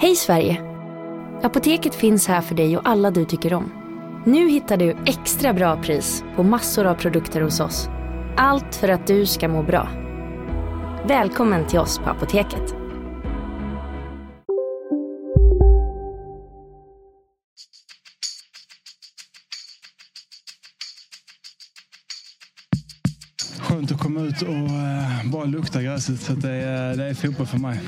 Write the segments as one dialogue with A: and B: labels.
A: Hej Sverige! Apoteket finns här för dig och alla du tycker om. Nu hittar du extra bra pris på massor av produkter hos oss. Allt för att du ska må bra. Välkommen till oss på Apoteket.
B: Skönt att komma ut och eh, bara lukta gräset. Så det, är, det är fotboll för mig.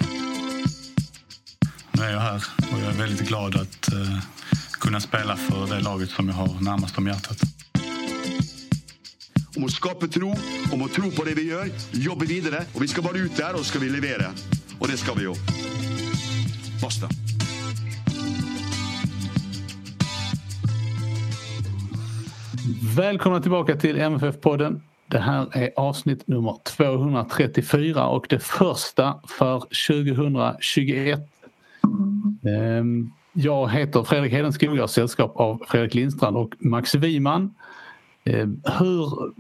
C: Är jag här och jag är väldigt glad att eh, kunna spela för det laget som jag har närmast om hjärtat.
D: om å skape tro, om å tro på det vi gjør, jobbe videre. Og vi skal bare ut der, og så skal vi levere. Og det skal vi jo. Basta.
E: Välkomna tillbaka till MFF-podden. Det här är avsnitt nummer 234 och det första för 2021. Ehm, Jag heter Fredrik Hedenskog, jag har sällskap av Fredrik Lindstrand och Max Wiman. Ehm, Hur...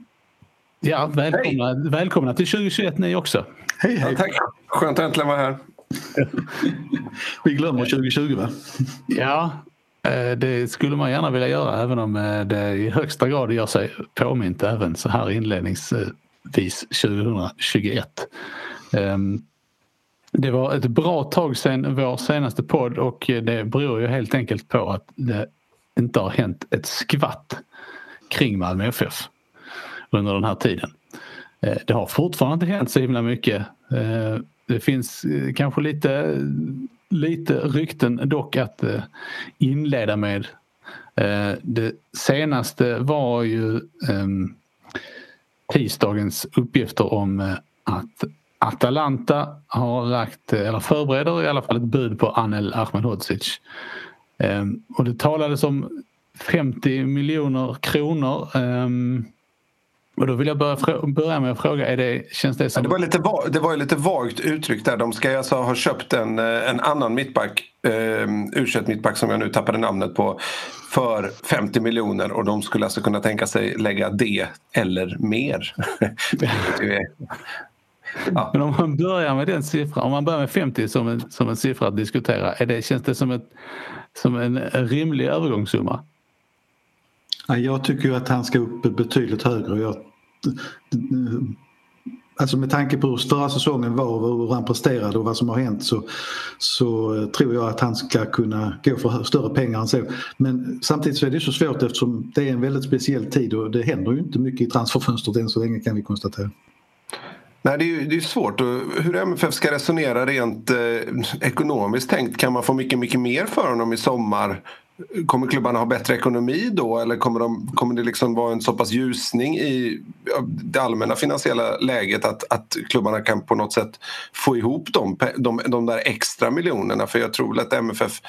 E: Ja, välkomna, välkomna till 2021 ni också.
F: Hej, hej.
G: Tack. Skönt att äntligen vara här.
F: Vi glömmer 2020 va?
E: Ja, eh, det skulle man gärna vilja göra även om eh, det i högsta grad gör sig påmint även så här inledningsvis 2021. Det var ett bra tag sedan vår senaste podd och det beror ju helt enkelt på att det inte har hänt ett skvatt kring Malmö FF under den här tiden. Eh, det har fortfarande inte hänt så himla mycket. Eh, det finns eh, kanske lite, lite rykten dock att inleda med. Det senaste var ju ehm, tisdagens uppgifter om att Atalanta har lagt, eller förbereder i alla fall ett bud på Anel Ahmedhodzic. Ehm, och det talades om 50 miljoner kronor. Ehm, och då vill jag börja, börja med att fråga, är det, känns det som...
G: det, var lite, va- det var ju lite vagt uttryckt där. De ska alltså ha köpt en, eh, en annan mittback, eh, u mittback som jag nu tappade namnet på, för 50 miljoner och de skulle alltså kunna tänka sig lägga det eller mer. Ja.
E: Men om man börjar med den siffran, om man börjar med 50 som en, som en siffra att diskutera, är det, känns det som, ett, som en rimlig övergångssumma?
F: Jag tycker ju att han ska upp betydligt högre. Jag, alltså med tanke på hur förra säsongen var och hur han presterade och vad som har hänt så, så tror jag att han ska kunna gå för större pengar än så. Men samtidigt så är det så svårt eftersom det är en väldigt speciell tid och det händer ju inte mycket i transferfönstret än så länge kan vi konstatera.
G: Nej, det är ju det är svårt. Och hur MFF ska resonera rent eh, ekonomiskt tänkt. Kan man få mycket, mycket mer för honom i sommar? Kommer klubbarna ha bättre ekonomi då eller kommer, de, kommer det liksom vara en så pass ljusning i det allmänna finansiella läget att, att klubbarna kan på något sätt få ihop de, de, de där extra miljonerna? För jag tror väl att MFF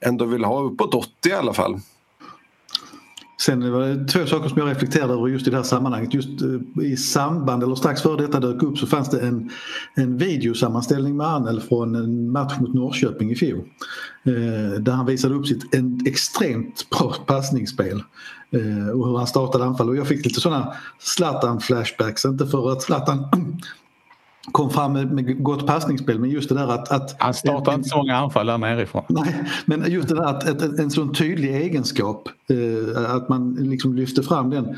G: ändå vill ha uppåt 80 i alla fall.
F: Sen var det två saker som jag reflekterade över just i det här sammanhanget. Just eh, i samband, eller strax före detta dök upp, så fanns det en, en videosammanställning med Anel från en match mot Norrköping i fjol. Eh, där han visade upp sitt en extremt bra passningsspel. Eh, och hur han startade anfall. Och jag fick lite sådana Zlatan-flashbacks. Inte för att Zlatan kom fram med, gott passningsspel men just det där att... att
E: Han startar inte så många anfall där nerifrån.
F: Nej, men just det där att, att en, sån tydlig egenskap, eh, att man liksom lyfter fram den,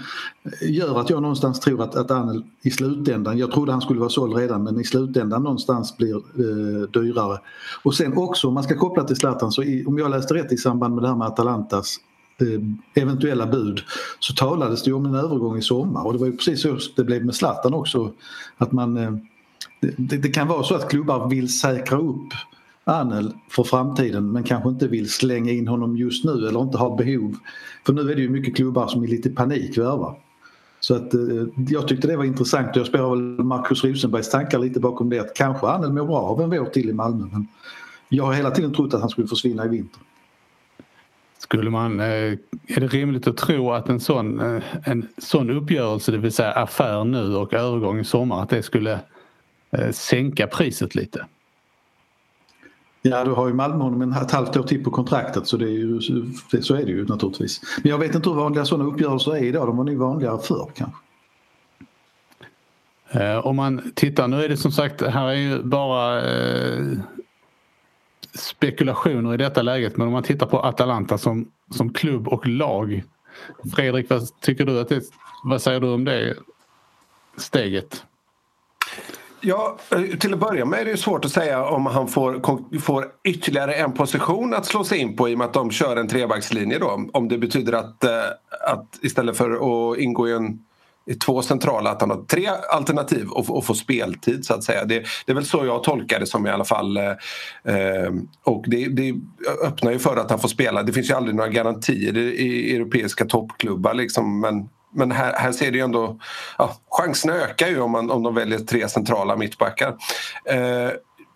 F: gör att jag någonstans tror att, att Anel i slutändan, jag trodde han skulle vara såld redan, men i slutändan någonstans blir eh, dyrare. Och sen också, om man ska koppla till Zlatan, så i, om jag läste rätt i samband med det här med Atalantas eh, eventuella bud så talades det om en övergång i sommar och det var ju precis så det blev med Zlatan också. Att man, eh, det, det kan vara så att klubbar vill säkra upp Anel för framtiden men kanske inte vill slänga in honom just nu eller inte har behov. För nu är det ju mycket klubbar som i lite panik värvar. Så att, eh, jag tyckte det var intressant och jag spelar väl Markus Rosenbergs tankar lite bakom det att kanske Anel mår bra av en vår till i Malmö men jag har hela tiden trott att han skulle försvinna i vinter.
E: Skulle man, eh, är det rimligt att tro att en sån, eh, en sån uppgörelse, det vill säga affär nu och övergång i sommar, att det skulle sänka priset lite?
F: Ja, då har ju Malmö honom ett halvt år till på kontraktet så, det är ju, så är det ju naturligtvis. Men jag vet inte hur vanliga sådana uppgörelser är idag. De var nog vanligare förr kanske.
E: Eh, Om man tittar, nu är det som sagt, här är ju bara eh, spekulationer i detta läget men om man tittar på Atalanta som, som klubb och lag. Fredrik, vad tycker du att det, vad säger du om det steget?
G: Ja, eh, till att börja med är det svårt att säga om han får, får ytterligare en position att slå sig in på i och med att de kör en trebackslinje då. Om det betyder att, eh, att istället för att ingå i en i två centrala, att han har tre alternativ och, och få speltid så att säga. Det, det, är väl så jag tolkar det som i alla fall. Eh, eh, och det, det, öppnar ju för att han får spela. Det finns ju aldrig några garantier i, i europeiska toppklubbar liksom, men men här, här ser det ju ändå... Ja, chanserna ökar ju om, man, om de väljer tre centrala mittbackar. Eh,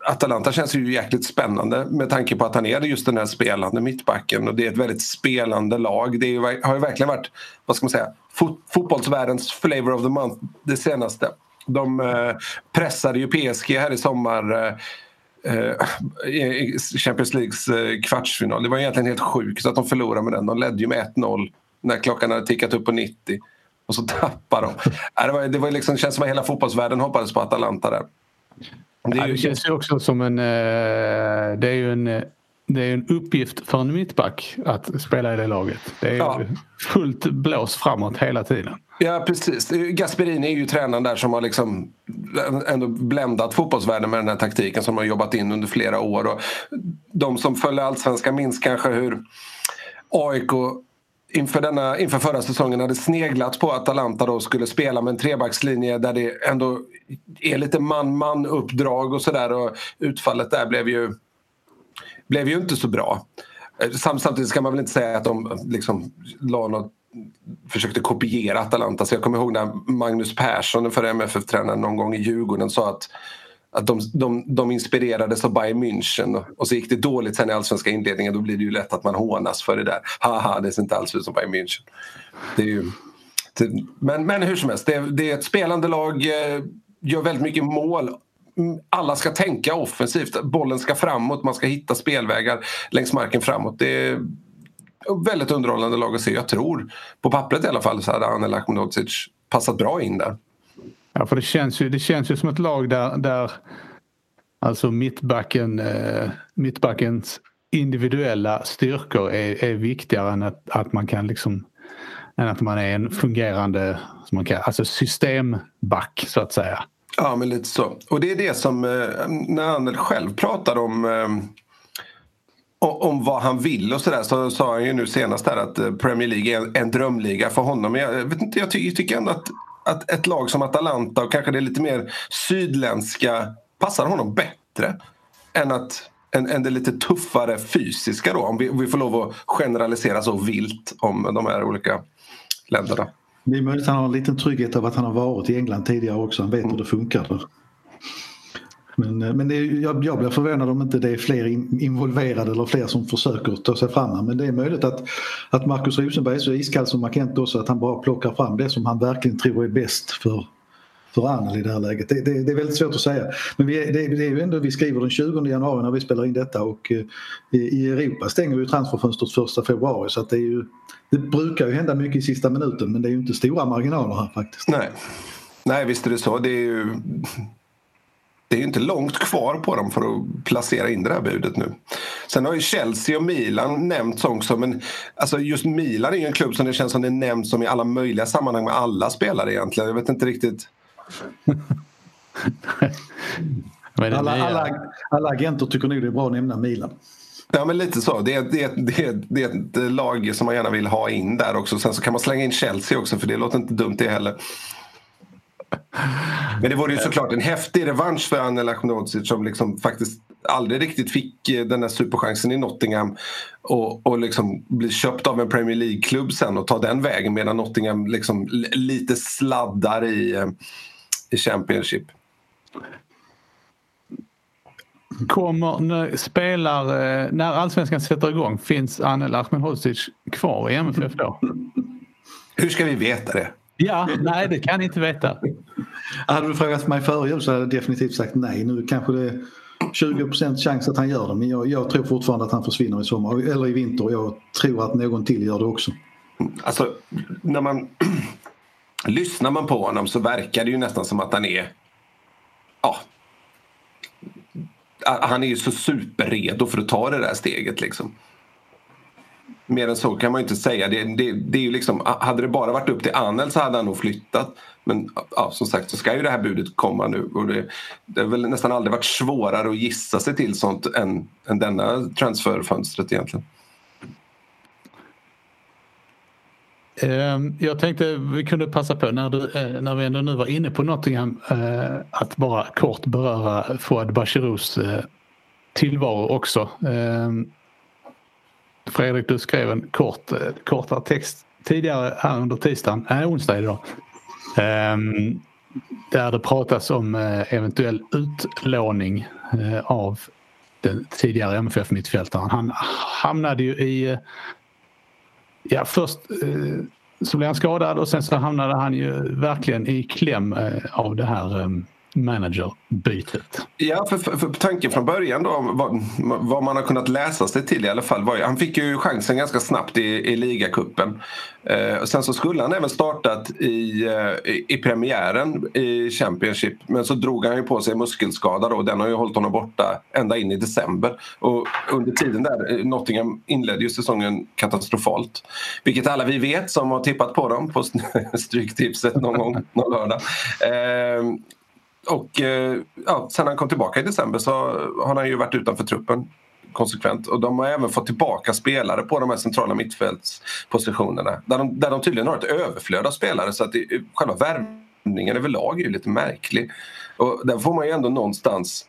G: Atalanta känns ju jäkligt spännande med tanke på att han är just den här spelande mittbacken och det är ett väldigt spelande lag. Det ju, har ju verkligen varit, vad ska man säga, fot, fotbollsvärldens flavor of the month det senaste. De eh, pressade ju PSG här i sommar eh, eh i Champions Leagues eh, kvartsfinal. Det var egentligen helt sjukt att de förlorade med den. De ledde ju med 1-0 när klockan hade tickat upp på 90 och så tappar de. det var, det var liksom, känns som att hela fotbollsvärlden hoppades på Atalanta där.
E: Det, ja, det känns ju också som en... Eh, det är ju en, det är en uppgift för en mittback att spela i det laget. Det är ja. fullt blås framåt hela tiden.
G: Ja precis. Gasperini är ju tränaren där som har liksom ändå bländat fotbollsvärlden med den här taktiken som har jobbat in under flera år. Och de som följer allsvenskan minns kanske hur AIK inför, denna, inför förra säsongen hade sneglat på att Atalanta då skulle spela med en trebackslinje där det ändå är lite man-man uppdrag och sådär. och Utfallet där blev ju, blev ju inte så bra. Eh, samtidigt ska man väl inte säga att de liksom la något försökte kopiera Atalanta. Så jag kommer ihåg när Magnus Persson, den förre MFF-tränaren, någon gång i Djurgården sa att att de, de, de inspirerades av Bayern München och så gick det dåligt sen i allsvenska inledningen då blir det ju lätt att man hånas för det där. Haha, det ser inte alls ut som Bayern München. Det är ju, det, men, men hur som helst, det, det är ett spelande lag, eh, gör väldigt mycket mål mm, alla ska tänka offensivt. Bollen ska framåt, man ska hitta spelvägar längs marken framåt. Det är väldigt underhållande lag att se. Jag tror, på pappret i alla fall, så hade Anel Ahmedhodzic passat bra in där.
E: Ja, för det känns ju, det känns ju som ett lag där, där alltså mittbacken, eh, mittbackens individuella styrkor är, är viktigare än att, att man kan liksom än att man är en fungerande som man kallar, alltså systemback så att säga.
G: Ja, men lite så. Och det är det som, eh, när Anel själv pratar om eh, om vad han vill och sådär så sa han ju nu senast där att eh, Premier League är en drömliga för honom. Men Jag, vet inte, jag tycker ändå att att ett lag som Atalanta och kanske det lite mer sydländska passar honom bättre än, att, än, än det lite tuffare fysiska då om vi, om vi får lov att generalisera så vilt om de här olika länderna.
F: Det är möjligt att han har en liten trygghet av att han har varit i England tidigare också. Han vet mm. hur det funkar där. Men, eh, men det, jag, jag blir förvånad om inte det är fler in, involverade eller fler som försöker ta sig fram. Men det är möjligt att, att Markus Rosenberg är så iskall som Markent också att han bara plockar fram det som han verkligen tror är bäst för, för Arnel i det här läget. Det, det, det, är väldigt svårt att säga. Men vi, det, det är ju ändå, vi skriver den 20 januari när vi spelar in detta och eh, i, i Europa stänger vi transferfönstret 1 februari så att det, är ju, det brukar ju hända mycket i sista minuten men det är ju inte stora marginaler här faktiskt.
G: Nej, Nej visst är det så. Det är ju det är inte långt kvar på dem för att placera in det här budet nu. Sen har ju Chelsea och Milan nämnts också men alltså just Milan är ju en klubb som det känns som det nämns som i alla möjliga sammanhang med alla spelare egentligen. Jag vet inte riktigt.
F: alla, alla, alla agenter tycker nog det är bra att nämna Milan.
G: Ja men lite så. Det är, det, är, det, är, det är ett lag som man gärna vill ha in där också. Sen så kan man slänga in Chelsea också för det låter inte dumt det heller. Men det vore ju såklart en häftig revansch för Anel Ahmedhodzic som liksom faktiskt aldrig riktigt fick eh, den där superchansen i Nottingham och, och liksom bli köpt av en Premier League-klubb sen och ta den vägen medan Nottingham liksom lite sladdar i, eh, i Championship.
E: Kommer, när, spelar, eh, när allsvenskan sätter igång, finns Anel Ahmedhodzic kvar i MFF då?
G: Hur ska vi veta det?
E: Ja, nej det kan ni inte veta.
F: Hade du frågat mig före jul så hade jag definitivt sagt nej. Nu kanske det är 20% chans att han gör det men jag, jag, tror fortfarande att han försvinner i sommar eller i vinter. Jag tror att någon till gör det också.
G: Alltså, när man lyssnar man på honom så verkar det ju nästan som att han är ja, han är ju så superredo för att ta det där steget liksom. Mer än så kan man ju inte säga. Det, det, det är ju liksom, hade det bara varit upp till Anel så hade han nog flyttat. Men ja, som sagt så ska ju det här budet komma nu. Och det, det har väl nästan aldrig varit svårare att gissa sig till sånt än, än denna transferfönstret egentligen.
E: Ehm, jag tänkte vi kunde passa på när, du, eh, när vi ändå nu var inne på Nottingham eh, att bara kort beröra Fouad Bachirous eh, tillvaro också. Ehm, Fredrik, du skrev en kort, eh, kortare text tidigare här under tisdagen, nej onsdag idag. Ehm, där det pratas om eh, eventuell utlåning eh, av den tidigare MFF-mittfältaren. Han hamnade ju i Ja, först så blev han skadad och sen så hamnade han ju verkligen i kläm av det här ehm, managerbytet.
G: Ja, för, för, för tanken från början då, vad, vad, man har kunnat läsa sig till i alla fall var ju, han fick ju chansen ganska snabbt i, i ligacupen. Eh, sen så skulle han även startat i, eh, i, i premiären i Championship men så drog han ju på sig muskelskada då, den har ju hållit honom borta ända in i december. Och under tiden där, eh, Nottingham inledde ju säsongen katastrofalt. Vilket alla vi vet som har tippat på dem på Stryktipset någon gång någon lördag. Eh, och eh, ja, sen han kom tillbaka i december så har han ju varit utanför truppen konsekvent. Och de har även fått tillbaka spelare på de här centrala mittfältspositionerna. Där de, där de tydligen har ett överflöd av spelare så att det, själva värvningen överlag är ju lite märklig. Och där får man ju ändå någonstans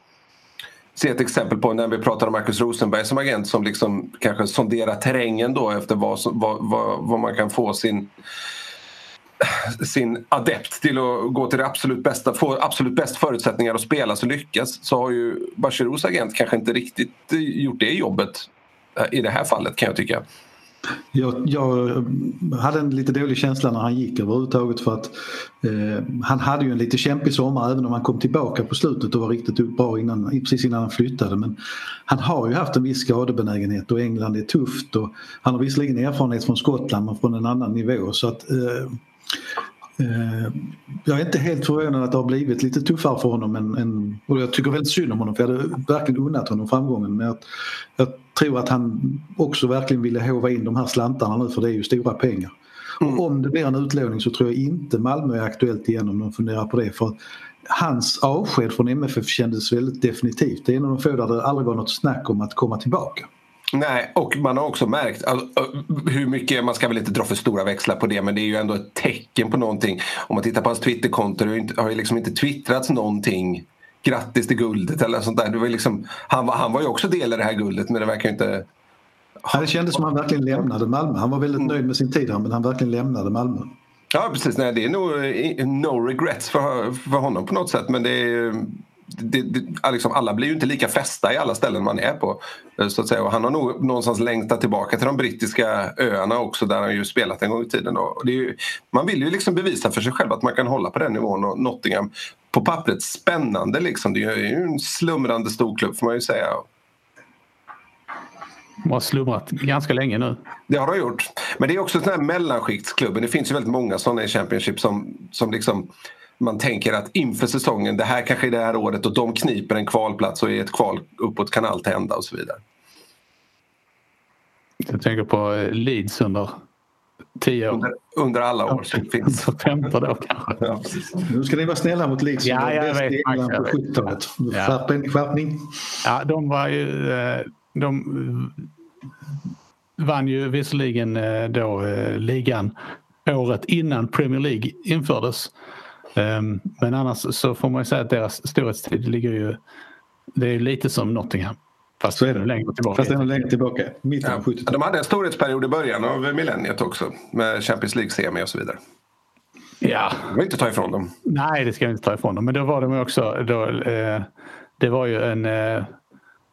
G: se ett exempel på när vi pratar om Marcus Rosenberg som agent som liksom kanske sonderar terrängen då efter vad, vad, vad, vad man kan få sin sin adept till att gå till det absolut bästa, få absolut bäst förutsättningar att spela så lyckas så har ju Bachirous agent kanske inte riktigt eh, gjort det jobbet eh, i det här fallet kan jag tycka.
F: Jag, jag, hade en lite dålig känsla när han gick överhuvudtaget för att eh, han hade ju en lite kämpig sommar även om han kom tillbaka på slutet och var riktigt bra innan, precis innan han flyttade. Men han har ju haft en viss skadebenägenhet och England är tufft och han har visserligen erfarenhet från Skottland men från en annan nivå så att Eh, jag är inte helt förvånad att det har blivit lite tuffare för honom än, än, och jag tycker väldigt synd om honom för jag hade verkligen unnat honom framgången men jag, jag tror att han också verkligen ville hova in de här slantarna nu för det är ju stora pengar. Mm. Och om det blir en utlåning så tror jag inte Malmö är aktuellt igen om de funderar på det för hans avsked från MFF kändes väldigt definitivt. Det är en av de få där det aldrig var något snack om att komma tillbaka.
G: Nej, och man har också märkt alltså, hur mycket, man ska väl inte dra för stora växlar på det men det är ju ändå ett tecken på någonting. Om man tittar på hans Twitterkonto det har ju liksom inte twittrats någonting grattis till guldet eller sånt där. Det var liksom, han, var, han var ju också del i det här guldet men det verkar inte...
F: Ja, det kändes som att han verkligen lämnade Malmö. Han var väldigt mm. nöjd med sin tid här men han verkligen lämnade Malmö.
G: Ja precis, Nej, det är nog no regrets för, för honom på något sätt men det är det, det, liksom, alla blir ju inte lika fästa i alla ställen man är på. Eh, så att säga. Och han har nog någonstans längtat tillbaka till de brittiska öarna också där han ju spelat en gång i tiden. Och ju, man vill ju liksom bevisa för sig själv att man kan hålla på den nivån och Nottingham på pappret spännande liksom. Det är ju en slumrande storklubb får man ju säga.
E: De har slumrat ganska länge nu.
G: Det har de gjort. Men det är också en här mellanskiktsklubben. Det finns ju väldigt många sådana i Championship som, som liksom man tänker att inför säsongen, det här kanske är det här året och de kniper en kvalplats och är ett kval uppåt kan allt hända och så vidare.
E: Jag tänker på eh, Leeds under tio år.
G: Under, under alla år som finns.
E: Femton år kanske. Ja,
F: nu ska ni vara snälla mot Leeds
E: ja, som var bäst i
F: England på 70-talet. Ja. Skärpning.
E: Ja, de var ju... Eh, de vann ju visserligen eh, då ligan året innan Premier League infördes. Um, men annars så får man ju säga att deras storhetstid ligger ju... Det är lite som Nottingham. Fast så är det längre tillbaka.
F: Fast ännu längre tillbaka. Mitten ja. av 70
G: De hade en storhetsperiod i början av millenniet också. Med Champions League-semi och så vidare.
E: Ja.
G: Det vill inte ta ifrån dem.
E: Nej, det ska vi inte ta ifrån dem. Men då var de också... Då, eh, det var ju en, eh,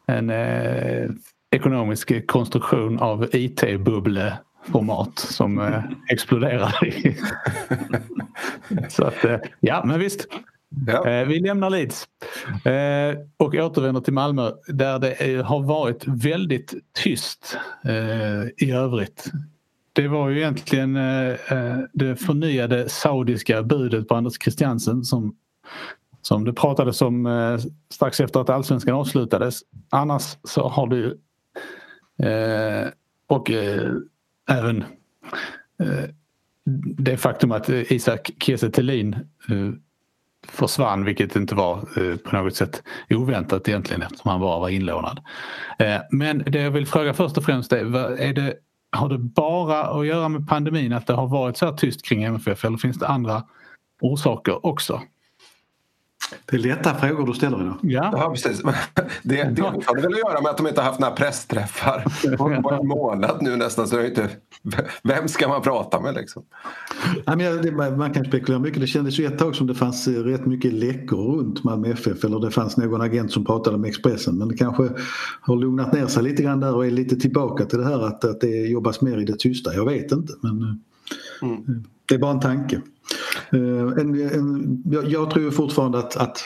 E: en eh, ekonomisk konstruktion av IT-bubble format som eh, exploderade. så att, eh, ja men visst. Ja. Eh, vi lämnar Leeds eh, och återvänder till Malmö där det har varit väldigt tyst eh, i övrigt. Det var ju egentligen eh, det förnyade saudiska budet på Anders Christiansen som som det pratades om eh, strax efter att allsvenskan avslutades. Annars så har du eh, och eh, även eh, det faktum att Isak Kiese Thelin eh, försvann vilket inte var eh, på något sätt oväntat egentligen eftersom han bara var inlånad. Eh, men det jag vill fråga först och främst är, är det, har det bara att göra med pandemin att det har varit så här tyst kring MFF eller finns det andra orsaker också?
F: Det är lätta frågor du ställer idag.
G: Ja, ja precis. Det, det har väl att göra med att de inte har haft några pressträffar på, en månad nu nästan. Så inte, vem ska man prata med liksom?
F: Ja, men det, man kan spekulera mycket. Det kändes ju ett tag som det fanns eh, rätt mycket läckor runt Malmö FF eller det fanns någon agent som pratade med Expressen. Men det kanske har lugnat ner sig lite grann där och är lite tillbaka till det här att, att det jobbas mer i det tysta. Jag vet inte men eh, mm det är bara en tanke. Eh, en, en, jag, jag tror fortfarande att, att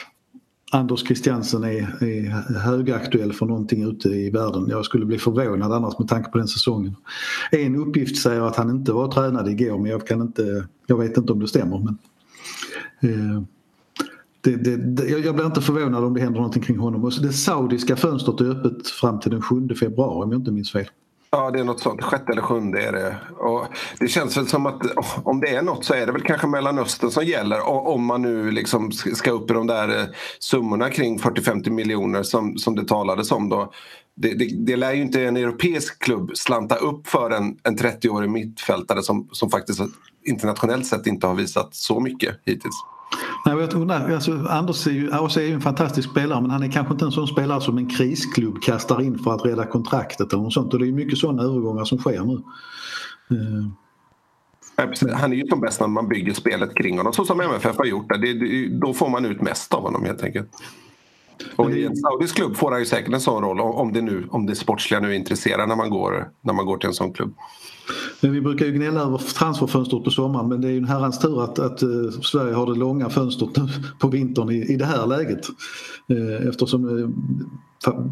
F: Anders Christiansen är, är högaktuell för någonting ute i världen. Jag skulle bli förvånad annars med tanke på den säsongen. En uppgift säger att han inte var tränad igår men jag, kan inte, jag vet inte om det stämmer. Men, eh, det, det, det, jag blir inte förvånad om det händer någonting kring honom. Och det saudiska fönstret är öppet fram till den 7 februari om jag inte minns fel.
G: Ja, det är något sånt. Sjätte eller sjunde är det. Och det känns väl som att oh, om det är något så är det väl kanske Mellanöstern som gäller. Om man nu liksom ska upp i de där eh, summorna kring 40-50 miljoner som, som det talades om då. Det, det, det lär ju inte en europeisk klubb slanta upp för en, en 30-årig mittfältare som, som faktiskt internationellt sett inte har visat så mycket hittills.
F: Nej, jag tror, alltså, Anders är ju, är ju en fantastisk spelare men han är kanske inte en sån spelare som en krisklubb kastar in för att rädda kontraktet eller något sånt. Och det är mycket sådana övergångar som sker nu. Uh.
G: Han är ju som bäst när man bygger spelet kring honom så som MFF har gjort det. det, det då får man ut mest av honom helt enkelt. Och i en saudisk klubb får han ju säkert en sån roll om det, nu, om det sportsliga nu intresserar när man går, när man går till en sån klubb.
F: Men vi brukar ju gnälla över transferfönstret på sommaren men det är ju en herrans tur att, att uh, Sverige har det långa fönstret på vintern i, i det här läget. Uh, eftersom uh,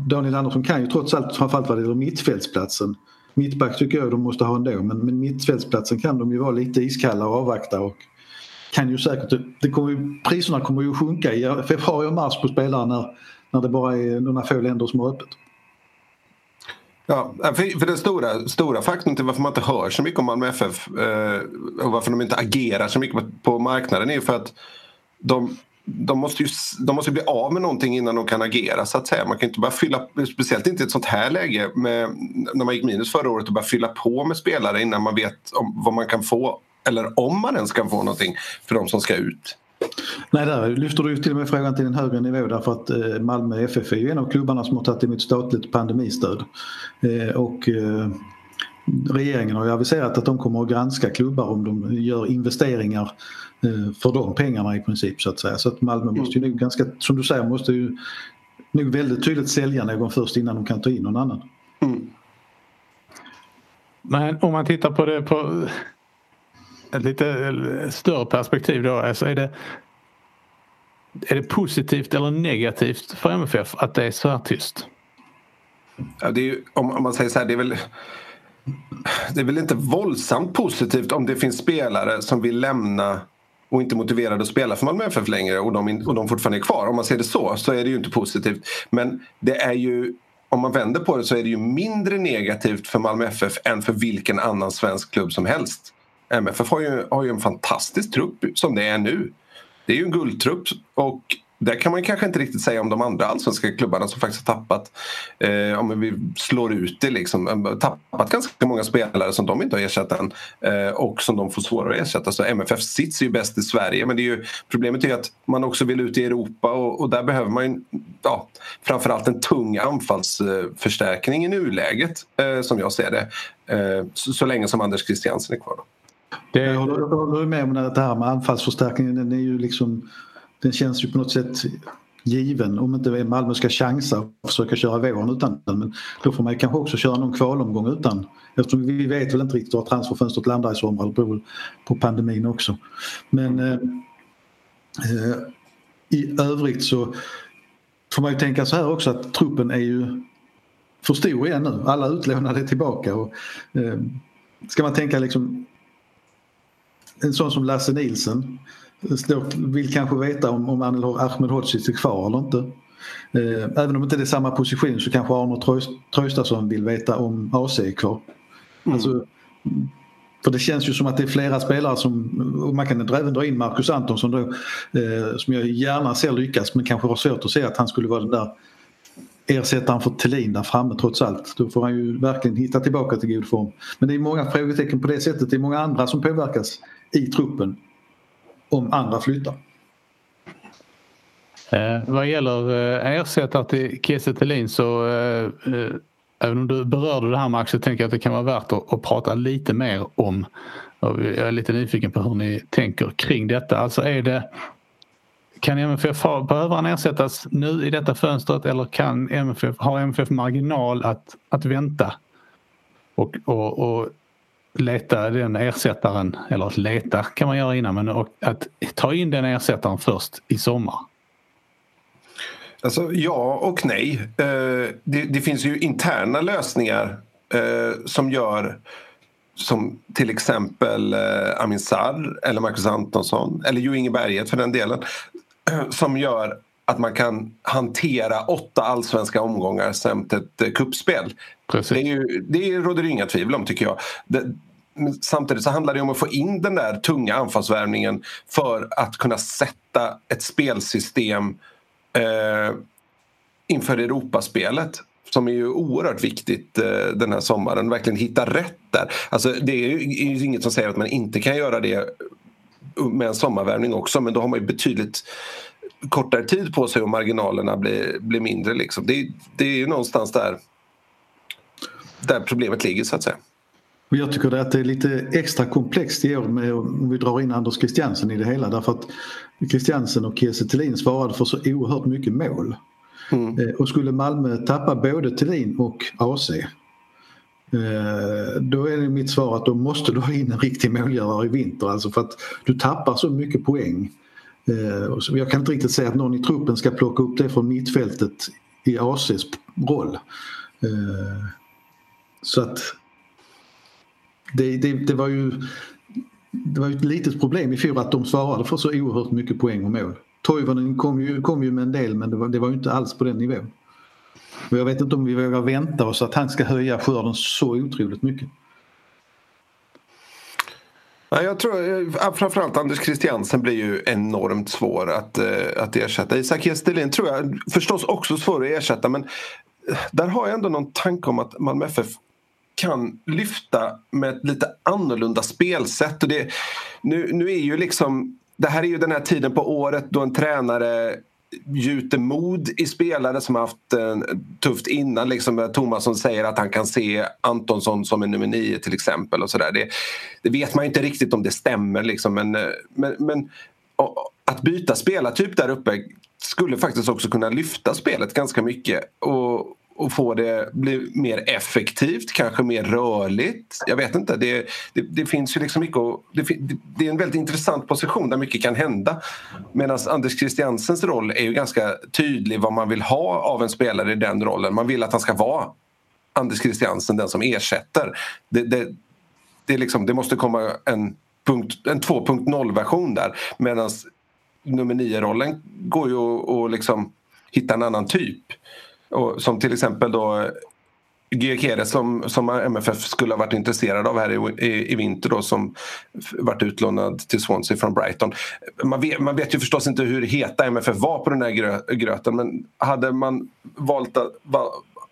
F: Daniel Andersson kan ju trots allt, framförallt vad det gäller mittfältsplatsen. Mittback tycker jag de måste ha ändå men, men mittfältsplatsen kan de ju vara lite iskalla och avvakta och kan ju säkert, det kommer ju, priserna kommer ju sjunka i februari och mars på spelare när, när det bara är några få länder som har öppet.
G: Ja, för, för den stora, stora faktorn till varför man inte hör så mycket om Malmö FF eh, och varför de inte agerar så mycket på, på marknaden är ju för att de, de måste ju de måste bli av med någonting innan de kan agera så att säga. Man kan inte bara fylla, speciellt inte i ett sånt här läge med, när man gick minus förra året och bara fylla på med spelare innan man vet om, vad man kan få eller om man ens kan få någonting för de som ska ut.
F: Nej, där lyfter du till och med frågan till en högre nivå därför att eh, Malmö FF är ju en av klubbarna som har tagit emot statligt pandemistöd. Eh, och eh, regeringen har ju aviserat att de kommer att granska klubbar om de gör investeringar för de pengarna i princip så att säga. Så att Malmö måste ju mm. ganska, som du säger, måste ju nog väldigt tydligt sälja någon först innan de kan ta in någon annan. Mm.
E: Men om man tittar på det på ett lite eh, större perspektiv då. Alltså är, det, är det positivt eller negativt för MFF att det är så här tyst?
G: Ja, det är ju, om, man säger så här, det är väl det är väl inte våldsamt positivt om det finns spelare som vill lämna och inte motiverade att spela för Malmö FF längre och de, och de fortfarande är kvar. Om man ser det så, så är det ju inte positivt. Men det är ju, om man vänder på det så är det ju mindre negativt för Malmö FF än för vilken annan svensk klubb som helst. MFF har ju, har ju en fantastisk trupp som det är nu. Det är ju en guldtrupp och där kan man kanske inte riktigt säga om de andra allsvenska klubbarna som faktiskt har tappat, eh, om vi slår ut det, liksom, eh, tappat ganska många spelare som de inte har ersatt än eh, och som de får svårare att ersätta. Så MFF sits är ju bäst i Sverige men det är ju, problemet är att man också vill ut i Europa och, och där behöver man ju, ja, framförallt en tung anfallsförstärkning i nuläget eh, som jag ser det. Eh, så, så, länge som Anders Christiansen är kvar. Då.
F: Det... Jag håller med om det här med anfallsförstärkningen. Den, är ju liksom, den känns ju på något sätt given om inte Malmö ska chansa och försöka köra våren utan den. Men då får man kanske också köra någon kvalomgång utan. Eftersom vi vet väl inte riktigt var transferfönstret landar i sommar. Det beror på pandemin också. Men eh, eh, i övrigt så får man ju tänka så här också att truppen är ju för stor igen nu. Alla utlånade är tillbaka. Och, eh, ska man tänka liksom en sån som Lasse Nilsen vill kanske veta om, om Ahmed Hodzic är kvar eller inte. Eh, även om inte det är samma position så kanske Arno Traustason vill veta om AC är kvar. Mm. Alltså, för det känns ju som att det är flera spelare som, man kan även dra in Marcus Antonsson då, eh, som jag gärna ser lyckas men kanske har svårt att se att han skulle vara den där ersättaren för Thelin där framme trots allt. Då får han ju verkligen hitta tillbaka till god form. Men det är många frågetecken på det sättet. Det är många andra som påverkas i truppen om andra flyttar.
E: Eh, vad gäller eh, ersättare till Kiese Thelin så eh, eh, även om du berörde det här Max så tänker jag att det kan vara värt att, att prata lite mer om. Jag är lite nyfiken på hur ni tänker kring detta. Alltså är det kan MFF ha, behöver han ersättas nu i detta fönstret eller kan MFF, har MFF marginal att, att vänta och, och, och leta den ersättaren, eller att leta kan man göra innan, men att ta in den ersättaren först i sommar?
G: Alltså, ja och nej. Eh, det, det, finns ju interna lösningar eh, som gör som till exempel eh, Amin Sarr eller Marcus Antonsson eller Jo Inge Berget för den delen som gör att man kan hantera åtta allsvenska omgångar samt ett eh, kuppspel. Det, är ju, det råder det inga tvivel om tycker jag. Det, samtidigt så handlar det om att få in den där tunga anfallsvärvningen för att kunna sätta ett spelsystem eh, inför Europaspelet som är ju oerhört viktigt eh, den här sommaren. Verkligen hitta rätt där. Alltså, det är ju inget som säger att man inte kan göra det med en sommarvärvning också men då har man ju betydligt kortare tid på sig och marginalerna blir, blir mindre. Liksom. Det, det är ju någonstans där, där problemet ligger så att säga.
F: Jag tycker att det är lite extra komplext i år med om vi drar in Anders Christiansen i det hela därför att Christiansen och Kiese Thelin svarade för så oerhört mycket mål. Mm. Eh, och skulle Malmö tappa både Thelin och AC Eh, då är det mitt svar att då måste du ha in en riktig målgörare i vinter. Alltså för att du tappar så mycket poäng. Eh, jag kan inte riktigt säga att någon i truppen ska plocka upp det från mittfältet i ACs roll. Eh, så att det, det, det var ju det var ett litet problem i fjol att de svarade för så oerhört mycket poäng och mål. Toivonen kom ju, kom ju med en del men det var, det var inte alls på den nivån. Och jag vet inte om vi vågar vänta oss att han ska höja skörden så otroligt mycket
G: jag tror eh, framförallt Anders Christiansen blir ju enormt svår att, eh, att ersätta. Isak Gestelin tror jag förstås också svår att ersätta men eh, där har jag ändå någon tanke om att Malmö FF kan lyfta med ett lite annorlunda spelsätt. Och det, nu, nu är ju liksom, det här är ju den här tiden på året då en tränare gjuter mod i spelare som har haft eh, tufft innan. Liksom eh, Tomasson säger att han kan se Antonsson som en nummer nio till exempel. och så där. Det, det vet man inte riktigt om det stämmer. Liksom, men, eh, men, men, och, att byta spelartyp där uppe skulle faktiskt också kunna lyfta spelet ganska mycket. Och, och få det bli mer effektivt, kanske mer rörligt. Jag vet inte. Det, det, det finns ju liksom mycket och, det, det, är en väldigt intressant position där mycket kan hända. Medan Anders Christiansens roll är ju ganska tydlig vad man vill ha av en spelare i den rollen. Man vill att han ska vara Anders Christiansen, den som ersätter. Det, det, det, liksom, det måste komma en, en 2.0-version där. Medan nummer 9-rollen går ju att, att liksom hitta en annan typ. Och som till exempel då eh, Gyökeres som, som MFF skulle ha varit intresserad av här i, i, i vinter då, som varit utlånad till Swansea från Brighton. Man vet, man vet ju förstås inte hur heta MFF var på den här grö, gröten men hade man valt att, va,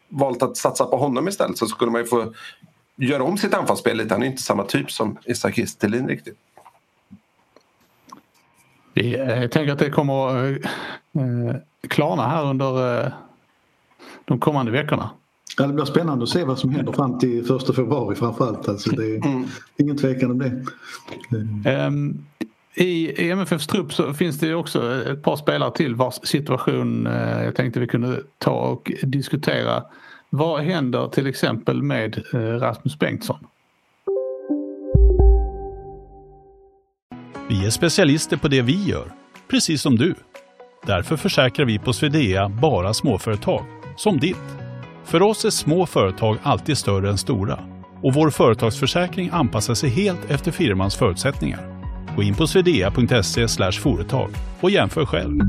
G: valt att satsa på honom istället så skulle man ju få göra om sitt anfallsspel lite. Han är inte samma typ som Isak Kistelin riktigt.
E: Eh, jag tänker att det kommer att eh, klarna här under eh, de kommande veckorna.
F: Ja, det blir spännande att se vad som händer fram till första februari framförallt. Alltså det är mm. ingen tvekan om det.
E: Um, I MFFs trupp så finns det också ett par spelare till vars situation uh, jag tänkte vi kunde ta och diskutera. Vad händer till exempel med uh, Rasmus Bengtsson?
H: Vi är specialister på det vi gör, precis som du. Därför försäkrar vi på Swedea bara småföretag som ditt. För oss är små företag alltid större än stora och vår företagsförsäkring anpassar sig helt efter firmans förutsättningar. Gå in på swedea.se företag och jämför själv.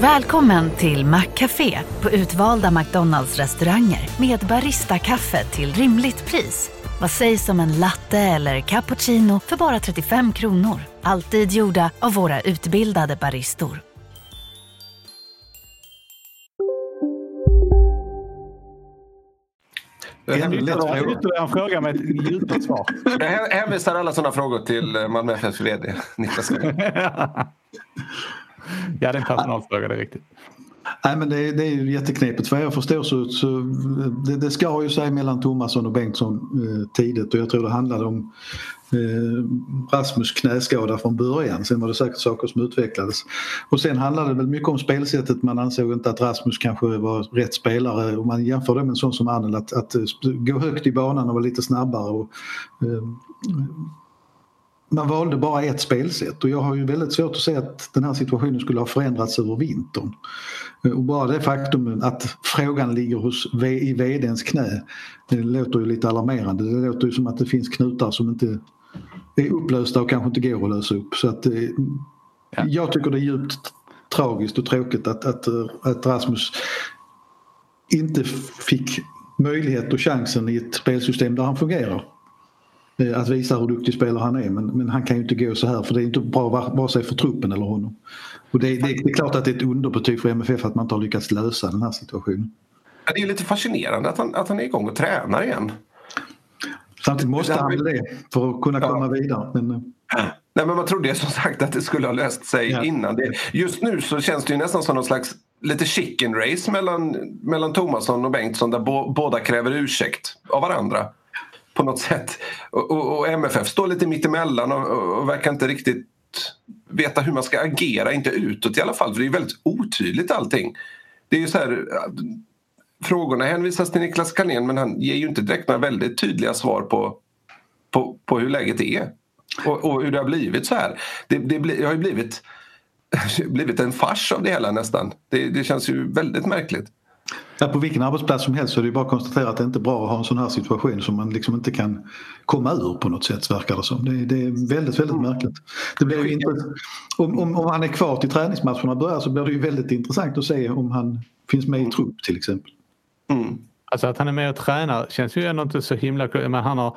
I: Välkommen till Maccafé på utvalda McDonalds restauranger med Baristakaffe till rimligt pris. Vad sägs om en latte eller cappuccino för bara 35 kronor? Alltid gjorda av våra utbildade baristor.
E: Ytterligare en fråga med ett djupt svar.
G: Jag hänvisar alla sådana frågor till eh, Malmö FFs VD Niklas
E: Ja, det är en personalfråga, det är riktigt.
F: Nej men det är, det är ju jätteknepigt. Vad jag förstår så, så eh, det, det ska ju sig mellan Thomasson och Bengtsson eh, tidigt och jag tror det handlade om eh, Rasmus knäskada från början. Sen var det säkert saker som utvecklades. Och sen handlade det väl mycket om spelsättet. Man ansåg inte att Rasmus kanske var rätt spelare. Om man jämför det med en sån som Annel att, att eh, gå högt i banan och vara lite snabbare. Och, eh, man valde bara ett spelsätt och jag har ju väldigt svårt att se att den här situationen skulle ha förändrats över vintern. Och bara det faktum att frågan ligger hos, i vdns knä det låter ju lite alarmerande. Det låter ju som att det finns knutar som inte är upplösta och kanske inte går att lösa upp. Så att, ja. Jag tycker det är djupt tragiskt och tråkigt att, att, att Rasmus inte fick möjlighet och chansen i ett spelsystem där han fungerar. Eh, att visa hur duktig spelare han är men, men han kan ju inte gå så här för det är inte bra vare sig för truppen eller honom. Och det, det, det är klart att det är ett underbetyg för MFF att man inte har lyckats lösa den här situationen.
G: Det är lite fascinerande att han, att han är igång och tränar igen.
F: Samtidigt måste han det för att kunna komma vidare. Men... Eh.
G: Nej, men man trodde som sagt att det skulle ha löst sig ja. innan. Det, just nu så känns det ju nästan som någon slags lite chicken race mellan, mellan Thomasson och Bengtsson där bo, båda kräver ursäkt av varandra på något sätt. Och, och, och MFF står lite mittemellan och, och, och verkar inte riktigt veta hur man ska agera, inte utåt i alla fall för det är väldigt otydligt allting. Det är ju så här, frågorna hänvisas till Niklas Carlén men han ger ju inte direkt några väldigt tydliga svar på, på, på hur läget är och, och, hur det har blivit så här. Det, det, bli, det har ju blivit, blivit en fars av det hela nästan. Det, det känns ju väldigt märkligt.
F: Ja, på vilken arbetsplats som helst så är det bara att konstatera att det inte är bra att ha en sån här situation som man liksom inte kan komma ur på något sätt verkar det som. Det, det är väldigt, väldigt märkligt. Det blir inte, om, om, om han är kvar till träningsmatcherna börjar så blir det ju väldigt intressant att se om han finns med i trupp till exempel.
E: Mm. Alltså att han är med och tränar känns ju ändå inte så himla men han har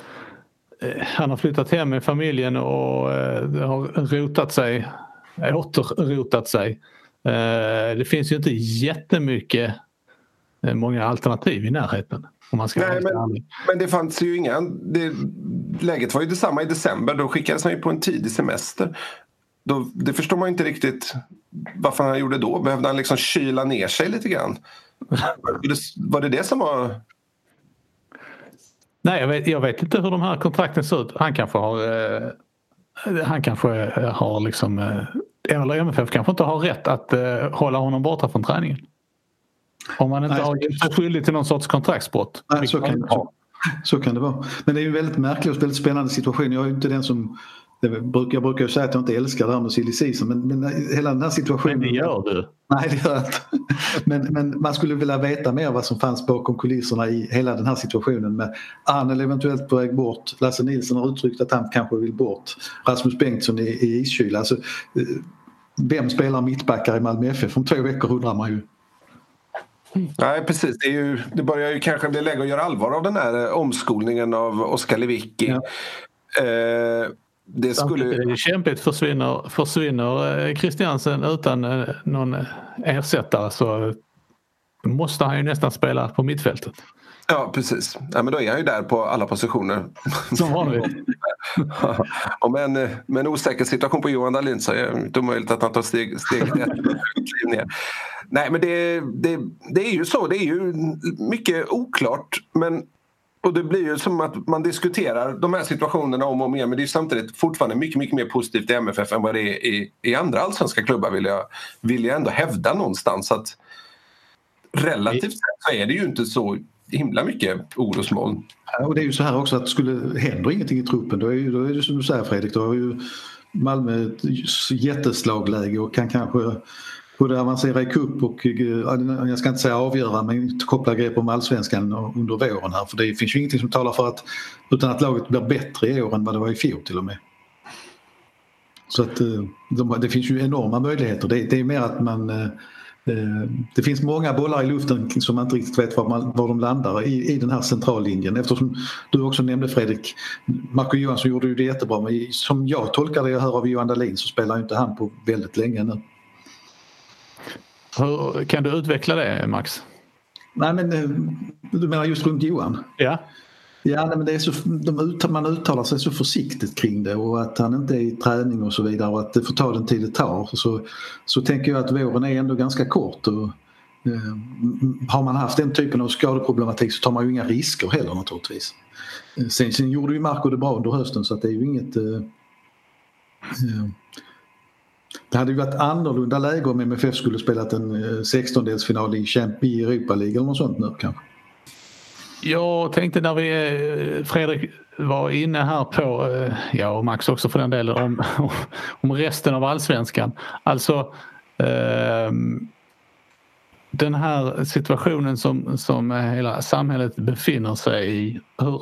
E: eh, han har flyttat hem med familjen och eh, har rotat sig, återrotat sig. Eh, det finns ju inte jättemycket många alternativ i närheten. Om man ska
G: Nej, men, men, det fanns ju inga... Det, läget var ju detsamma i december. Då skickades han ju på en tidig semester. Då, det förstår man inte riktigt varför han gjorde då. Behövde han liksom kyla ner sig lite grann? Var det det som var...
E: Nej, jag vet, jag vet inte hur de här kontrakten ser ut. Han kanske har... Eh, han kanske har liksom... Eh, eller MFF kanske inte har rätt att eh, hålla honom borta från träningen. Om man inte Nej, har gjort sig skyldig till någon sorts kontraktsbrott.
F: Nej, så, kan, så, så, kan det vara. Men det är en väldigt märklig och väldigt spännande situation. Jag är inte den som jag brukar ju säga att jag inte älskar det här med silly season men, men hela den här situationen...
E: Men det gör du.
F: Nej, det gör jag inte. Men, men man skulle vilja veta mer vad som fanns bakom kulisserna i hela den här situationen med Arnel eventuellt på väg bort. Lasse Nilsson har uttryckt att han kanske vill bort. Rasmus Bengtsson i, i iskyla. Alltså, eh, vem spelar mittbackar i Malmö FF? Om två veckor undrar man ju.
G: Nej precis, det, ju, det börjar ju kanske bli läge att göra allvar av den här eh, omskolningen av Oskar Lewicki. Ja. Eh,
E: det skulle... Det är kämpigt. Försvinner, försvinner Christiansen utan eh, någon ersättare så måste han ju nästan spela på mittfältet.
G: Ja precis. Ja, men då är han ju där på alla positioner.
E: Som vanligt.
G: med, en, en osäker situation på Johan Dahlin så är det inte omöjligt att han tar steg, ett ner. Nej men det, det, det är ju så, det är ju mycket oklart men och det blir ju som att man diskuterar de här situationerna om och om igen men det är samtidigt fortfarande mycket, mycket mer positivt i MFF än vad det är i, i andra allsvenska klubbar vill jag, vill jag ändå hävda någonstans. Att relativt sett så är det ju inte så himla mycket orosmoln.
F: Ja, och det är ju så här också att skulle händer ingenting i truppen då är, ju, då är det som du säger Fredrik, då har ju Malmö ett jätteslagläge och kan kanske både avancera i cup och, eh, jag ska inte säga avgöra, men koppla grepp om allsvenskan under våren här. För det finns ju ingenting som talar för att, utan att laget blir bättre i år än vad det var i fjol till och med. Så att eh, de, det finns ju enorma möjligheter. Det, det är mer att man Eh, det finns många bollar i luften som man inte riktigt vet var, man, var de landar i, i den här centrallinjen eftersom du också nämnde Fredrik, Marco Johansson gjorde ju det jättebra men som jag tolkar det jag hör av Johan Dahlin så spelar inte han på väldigt länge nu.
E: Hur, kan du utveckla det Max?
F: Nej men eh, du menar just runt Johan?
E: Ja.
F: Ja, men det är så, de, man uttalar sig så försiktigt kring det och att han inte är i träning och så vidare och att det får ta den tid det tar. Så, så tänker jag att våren är ändå ganska kort. Och, eh, har man haft den typen av skadeproblematik så tar man ju inga risker heller naturligtvis. Eh, sen, sen gjorde ju Marco det bra under hösten så att det är ju inget... Eh, eh, det hade ju varit annorlunda läge om MFF skulle spelat en eh, 16-delsfinal i, i Europa League eller något sånt nu kanske.
E: Jag tänkte när vi, eh, Fredrik var inne här på, eh, ja och Max också för den delen, om, om resten av allsvenskan. Alltså eh, den här situationen som, som hela samhället befinner sig i. Hur,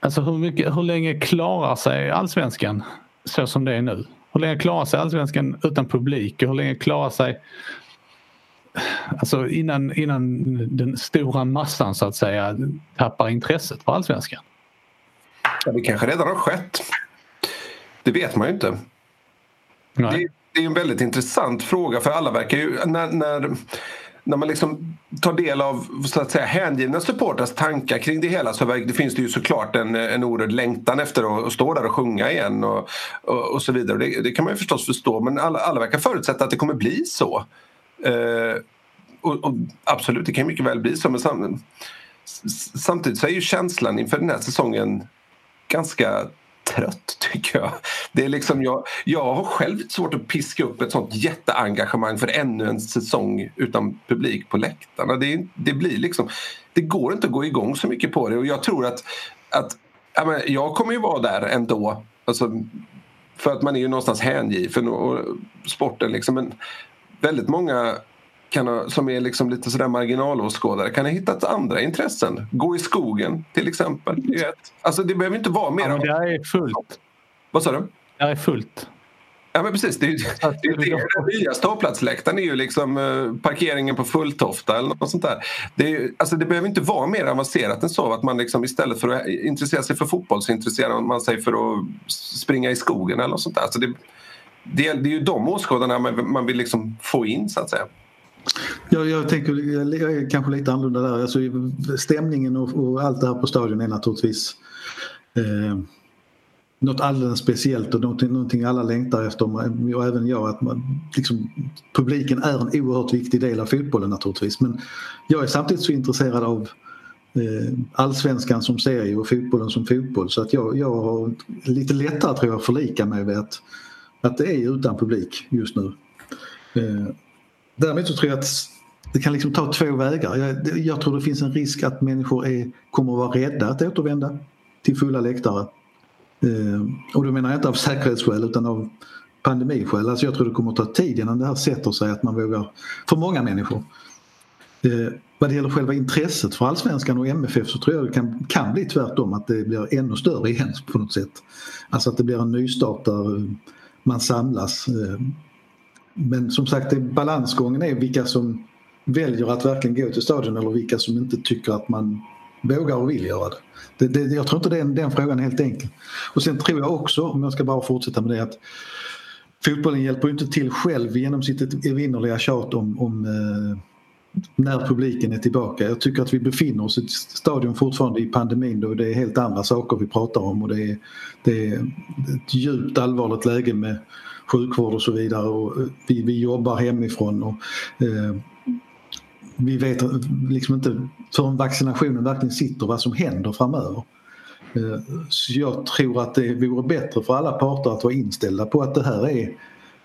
E: alltså hur, mycket, hur länge klarar sig allsvenskan så som det är nu? Hur länge klarar sig allsvenskan utan publik och hur länge klarar sig alltså innan, innan den stora massan så att säga tappar intresset för allsvenskan?
G: Ja, det kanske redan har skett. Det vet man ju inte. Det, det, är en väldigt intressant fråga för alla verkar ju... När, när, när man liksom tar del av så att säga, hängivna supporters tankar kring det hela så det finns det ju såklart en, en oerhörd längtan efter att, att stå där och sjunga igen och, och, och så vidare. Det, det, kan man ju förstås förstå men alla, alla verkar förutsätta att det kommer bli så. Eh, och, och, absolut, det kan mycket väl bli så men sam, samtidigt så är ju känslan inför den här säsongen ganska trött tycker jag. Det är liksom jag, jag har själv svårt att piska upp ett sånt jätteengagemang för ännu en säsong utan publik på läktarna. Det, det blir liksom, det går inte att gå igång så mycket på det och jag tror att, att jag, jag kommer ju vara där ändå. Alltså, för att man är ju någonstans hängiven och, och sporten liksom. Men väldigt många ha, som är liksom lite sådär marginalåskådare kan ha hittat andra intressen. Gå i skogen till exempel. Alltså det behöver inte vara mer. Ja,
E: men det är fullt.
G: Vad sa du?
E: Det är fullt.
G: Ja men precis. Det är, det, det, den nya ståplatsläktaren är ju liksom uh, parkeringen på Fulltofta eller något sånt där. Det, är, alltså, det behöver inte vara mer avancerat än så att man liksom istället för att intressera sig för fotboll så intresserar man sig för att springa i skogen eller något sånt där. Alltså, det, det, det är ju de åskådarna man, man vill liksom få in så att säga.
F: Jag, jag tänker, jag är kanske lite annorlunda där. Alltså, stämningen och, och allt det här på stadion är naturligtvis eh, något alldeles speciellt och någonting, någonting alla längtar efter och även jag att man, liksom, publiken är en oerhört viktig del av fotbollen naturligtvis men jag är samtidigt så intresserad av eh, allsvenskan som serie och fotbollen som fotboll så att jag, jag har lite lättare tror jag att förlika mig med att, att det är utan publik just nu. Eh, Däremot så tror jag att det kan liksom ta två vägar. Jag, jag tror det finns en risk att människor är, kommer att vara rädda att återvända till fulla läktare. Eh, och då menar jag inte av säkerhetsskäl utan av pandemiskäl. Alltså jag tror det kommer att ta tid innan det här sätter sig att man vågar, för många människor. Eh, vad det gäller själva intresset för allsvenskan och MFF så tror jag det kan, kan bli tvärtom att det blir ännu större igen på något sätt. Alltså att det blir en nystart där man samlas. Eh, Men som sagt, det, balansgången är vilka som väljer att verkligen gå till stadion eller vilka som inte tycker att man vågar och vill göra det. det, det jag tror inte den, den frågan är helt enkel. Och sen tror jag också, om jag ska bara fortsätta med det, att fotbollen hjälper inte till själv genom sitt evinnerliga tjat om, om eh, när publiken är tillbaka. Jag tycker att vi befinner oss i ett stadium fortfarande i pandemin då det är helt andra saker vi pratar om och det är, det är ett djupt allvarligt läge med sjukvård och så vidare. Och eh, vi, vi jobbar hemifrån. Och, eh, vi vet liksom inte förrän vaccinationen verkligen sitter vad som händer framöver. Eh, så jag tror att det vore bättre för alla parter att vara inställda på att det här är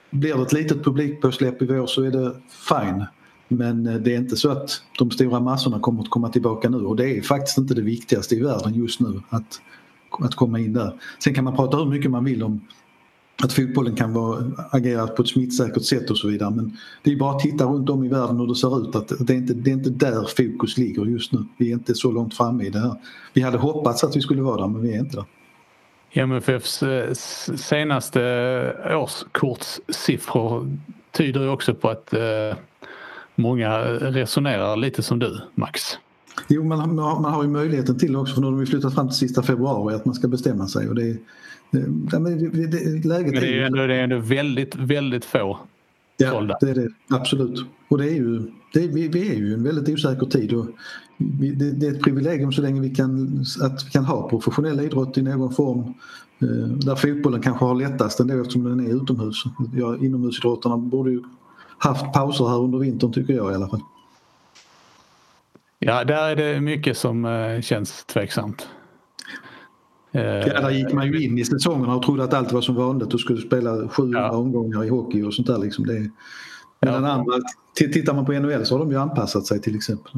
F: Blir det ett litet publikpåsläpp i vår så är det fine. Men eh, det är inte så att de stora massorna kommer att komma tillbaka nu och det är faktiskt inte det viktigaste i världen just nu att, att komma in där. Sen kan man prata hur mycket man vill om att fotbollen kan vara, agera på ett smittsäkert sätt och så vidare. Men det är bara att titta runt om i världen hur det ser ut. Att det, är inte, det är inte där fokus ligger just nu. Vi är inte så långt framme i det här. Vi hade hoppats att vi skulle vara där men vi är inte där.
E: MFFs senaste årskortssiffror tyder ju också på att eh, många resonerar lite som du, Max.
F: Jo, man, man har ju möjligheten till också för nu har de flyttat fram till sista februari att man ska bestämma sig. Och det, det, det, det, läget
E: Men det är ju ändå, det är ändå väldigt, väldigt få
F: Ja, sålda. det är det absolut. Och det är ju, det, vi, vi är ju en väldigt osäker tid och vi, det, det, är ett privilegium så länge vi kan, att vi kan ha professionell idrott i någon form. Eh, där fotbollen kanske har lättast ändå eftersom den är utomhus. Ja, inomhusidrotterna borde ju haft pauser här under vintern tycker jag i alla fall.
E: Ja, där är det mycket som eh, känns tveksamt.
F: Ja, där gick man ju in i säsongerna och trodde att allt var som vanligt och skulle spela sju ja. omgångar i hockey och sånt där. Liksom. Det, men ja. andra, tittar man på NHL så har de ju anpassat sig till exempel.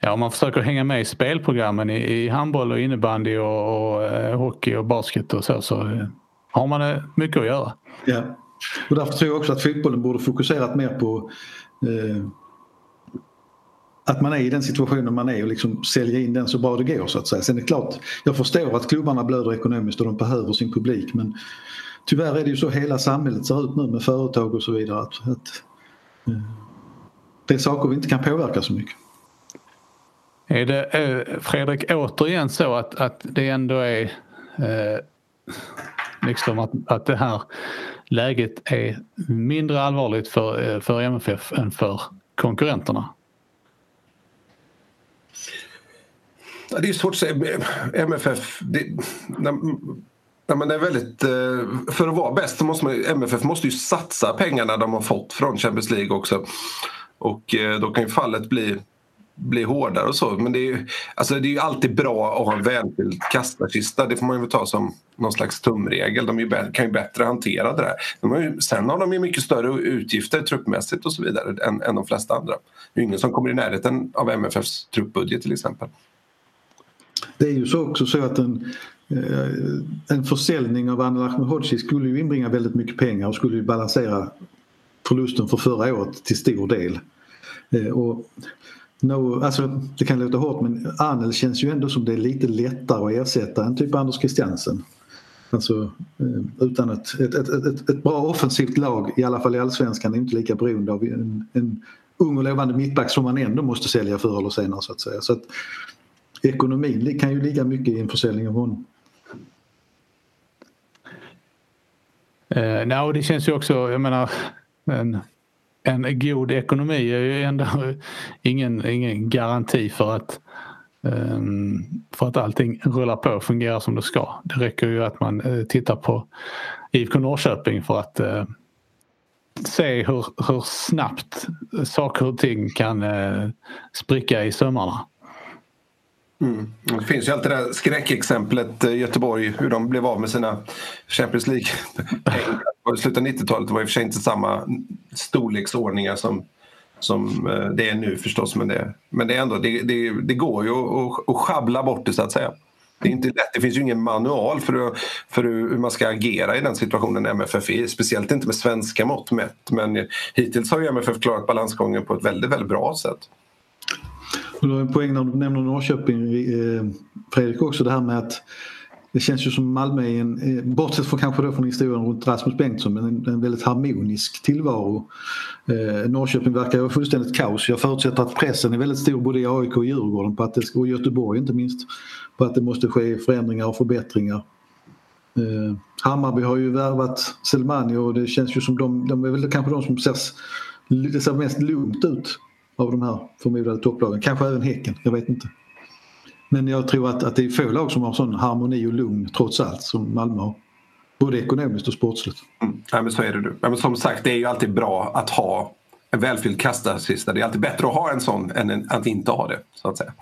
E: Ja, om man försöker hänga med i spelprogrammen i, i handboll och innebandy och, och eh, hockey och basket och så, så eh, har man eh, mycket att göra.
F: Ja, och därför tror jag också att fotbollen borde fokuserat mer på eh, att man är i den situationen man är och liksom sälja in den så bra det går så att säga. Sen är det klart, jag förstår att klubbarna blöder ekonomiskt och de behöver sin publik men tyvärr är det ju så hela samhället ser ut nu med företag och så vidare att, att eh, det är saker vi inte kan påverka så mycket.
E: Är det eh, Fredrik återigen så att, att det ändå är eh, liksom att, att det här läget är mindre allvarligt för, eh, för MFF än för konkurrenterna?
G: Det är svårt att säga. MFF... Det, när, när man är väldigt, eh, för att vara bäst måste man, MFF måste ju satsa pengarna de har fått från Champions League också. Och eh, då kan ju fallet bli, bli hårdare och så. Men det är ju, alltså det är ju alltid bra att ha en välfylld kastarkista. Det får man ju ta som någon slags tumregel. De ju, kan ju bättre hantera det där. De har ju, sen har de ju mycket större utgifter truppmässigt och så vidare än, än de flesta andra. Det är ju ingen som kommer i närheten av MFFs truppbudget till exempel.
F: Det är ju så också så att en, eh, en försäljning av Anel Ahmedhodzic skulle ju inbringa väldigt mycket pengar och skulle ju balansera förlusten för förra året till stor del. Eh, och no, alltså, det kan låta hårt men Anel känns ju ändå som det är lite lättare att ersätta än typ Anders Christiansen. Alltså eh, utan ett, ett, ett, ett, ett bra offensivt lag, i alla fall i allsvenskan, är inte lika beroende av en, en ung och lovande mittback som man ändå måste sälja förr eller senare så att säga. Så att, ekonomin kan ju ligga mycket i en försäljning av honom.
E: Eh, no, det känns ju också, jag menar, en, en god ekonomi är ju ändå ingen, ingen garanti för att um, för att allting rullar på och fungerar som det ska. Det räcker ju att man uh, tittar på IFK Norrköping för att uh, se hur, hur snabbt saker och ting kan uh, spricka i sömmarna.
G: Mm. Det finns ju alltid det här skräckexemplet eh, Göteborg hur de blev av med sina Champions League-pengar. I slutet av 90-talet var i och för sig inte samma storleksordningar som, som eh, det är nu förstås. Men det, men det, är ändå, det, det, det går ju att, att schabbla bort det så att säga. Det är inte lätt. Det finns ju ingen manual för, för hur man ska agera i den situationen MFF är. Speciellt inte med svenska mått mätt. Men hittills har ju MFF klarat balansgången på ett väldigt, väldigt bra sätt.
F: Du har en poäng när du nämner Norrköping eh, Fredrik också det här med att det känns ju som Malmö är en, eh, bortsett från kanske då från historien runt Rasmus Bengtsson, men en, en väldigt harmonisk tillvaro. Eh, Norrköping verkar vara fullständigt kaos. Jag förutsätter att pressen är väldigt stor både i AIK och Djurgården på att det, och Göteborg inte minst på att det måste ske förändringar och förbättringar. Eh, Hammarby har ju värvat Selmani och det känns ju som de, de är väl kanske de som ser, det ser mest lugnt ut av de här förmodade topplagen. Kanske även Häcken, jag vet inte. Men jag tror att, att det är få lag som har sån harmoni och lugn trots allt som Malmö har. Både ekonomiskt och sportsligt.
G: Mm. Ja, men så är det du. Ja, men som sagt, det är ju alltid bra att ha en välfylld kastarsista. Det är alltid bättre att ha en sån än att inte ha det. så att säga.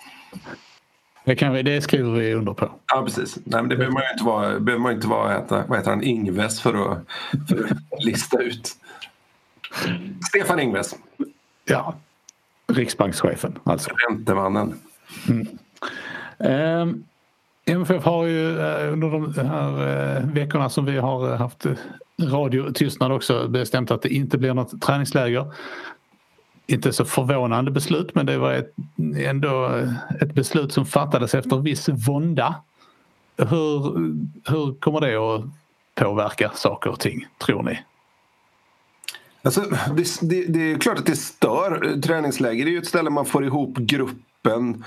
E: Det, kan vi, det skriver vi under på.
G: Ja precis. Nej, men det behöver man ju inte vara, behöver man inte vara äta, vad heter han, Ingves för att, för att lista ut. Stefan Ingves.
E: Ja, Riksbankschefen alltså.
G: Räntemannen.
E: Mm. Um, MFF har ju eh, under de här eh, veckorna som vi har haft radiotystnad också bestämt att det inte blir något träningsläger. Inte så förvånande beslut men det var ett, ändå ett beslut som fattades efter viss vånda. Hur, hur kommer det att påverka saker och ting tror ni?
G: Alltså, det, det, det, är klart att det stör. Träningsläger är ju ett ställe man får ihop gruppen,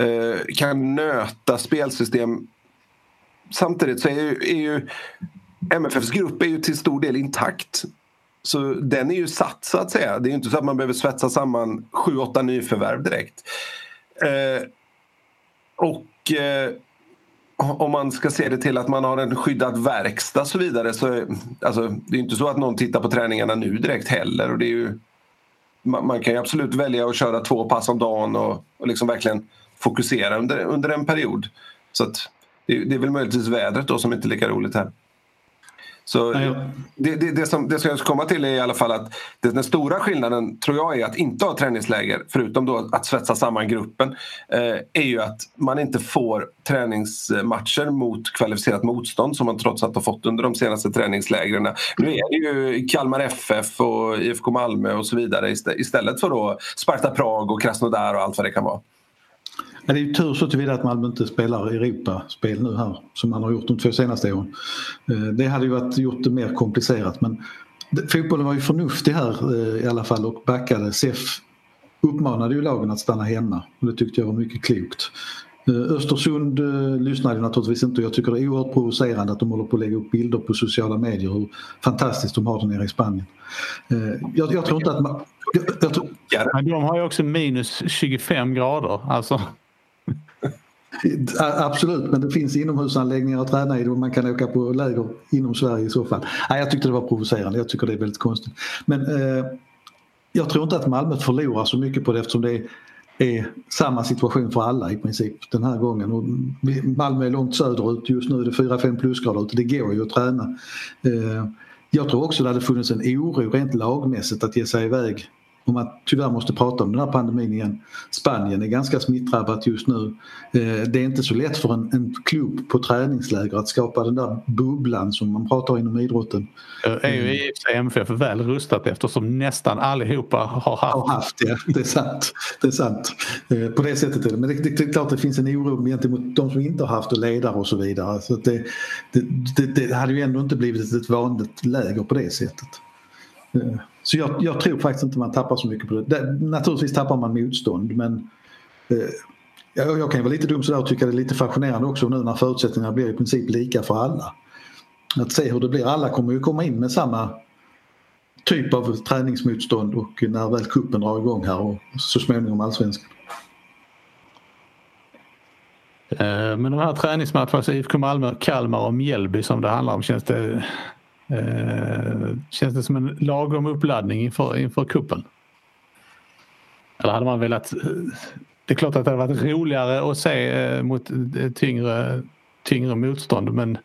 G: eh, kan nöta spelsystem. Samtidigt så är ju, är ju MFFs grupp är ju till stor del intakt. Så den är ju satt så att säga. Det är inte så att man behöver svetsa samman sju, åtta nyförvärv direkt. Eh, och eh, om man ska se det till att man har en skyddad verkstad och så vidare så alltså, det är inte så att någon tittar på träningarna nu direkt heller. Och det är ju, man, man kan ju absolut välja att köra två pass om dagen och, och liksom verkligen fokusera under, under en period. Så att, det, det är väl möjligtvis vädret då som inte är lika roligt här. Så det, det, det, som, det som jag ska komma till är i alla fall att den stora skillnaden tror jag är att inte ha träningsläger, förutom då att svetsa samman gruppen, eh, är ju att man inte får träningsmatcher mot kvalificerat motstånd som man trots allt har fått under de senaste träningslägren. Nu är det ju Kalmar FF och IFK Malmö och så vidare istället för då Sparta Prag och Krasnodar och allt vad det kan vara.
F: Men det är ju tur så tillvida att Malmö inte spelar Europaspel nu här som man har gjort de två senaste åren. Eh, det hade ju varit, gjort det mer komplicerat men fotbollen var ju förnuftig här eh, i alla fall och backade. SEF uppmanade ju lagen att stanna hemma och det tyckte jag var mycket klokt. Eh, Östersund lyssnade naturligtvis inte och jag tycker det är oerhört provocerande att de håller på att lägga upp bilder på sociala medier hur fantastiskt de har det nere i Spanien. Jag, jag tror inte att man... Jag, jag tror...
E: Men de har ju också minus 25 grader. Alltså.
F: Absolut, men det finns inomhusanläggningar att träna i och man kan åka på läger inom Sverige i så fall. Nej, jag tyckte det var provocerande, jag tycker det är väldigt konstigt. Men eh, jag tror inte att Malmö förlorar så mycket på det eftersom det är, är samma situation för alla i princip den här gången. Och Malmö är långt söderut, just nu är det 4-5 plusgrader ute, det går ju att träna. Eh, jag tror också det hade funnits en oro rent lagmässigt att ge sig iväg om man tyvärr måste prata om den här pandemin igen. Spanien är ganska smittdrabbat just nu. Eh, det är inte så lätt för en, en klubb på träningsläger att skapa den där bubblan som man pratar inom idrotten.
E: Det är ju i MFF väl rustat eftersom nästan allihopa har haft.
F: Har haft ja, det är sant. Det är sant. Eh, på det sättet är det. Men det, det, det är klart det finns en oro gentemot de som inte har haft och ledare och så vidare. Så det, det, det hade ju ändå inte blivit ett vanligt läger på det sättet. Så jag, jag, tror faktiskt inte man tappar så mycket på det. Naturligtvis tappar man motstånd men eh, jag, jag kan vara lite dum sådär och tycka det är lite fascinerande också nu när förutsättningarna blir i princip lika för alla. Att se hur det blir. Alla kommer ju komma in med samma typ av träningsmotstånd och när väl kuppen drar igång här och så småningom allsvenskan.
E: Eh, men de här träningsmatcherna, alltså IFK Malmö, Kalmar och Mjällby som det handlar om, känns det Eh, känns det som en lagom uppladdning inför, inför kuppen? Eller hade man velat... Det är klart att det hade varit roligare att se eh, mot tyngre, tyngre motstånd men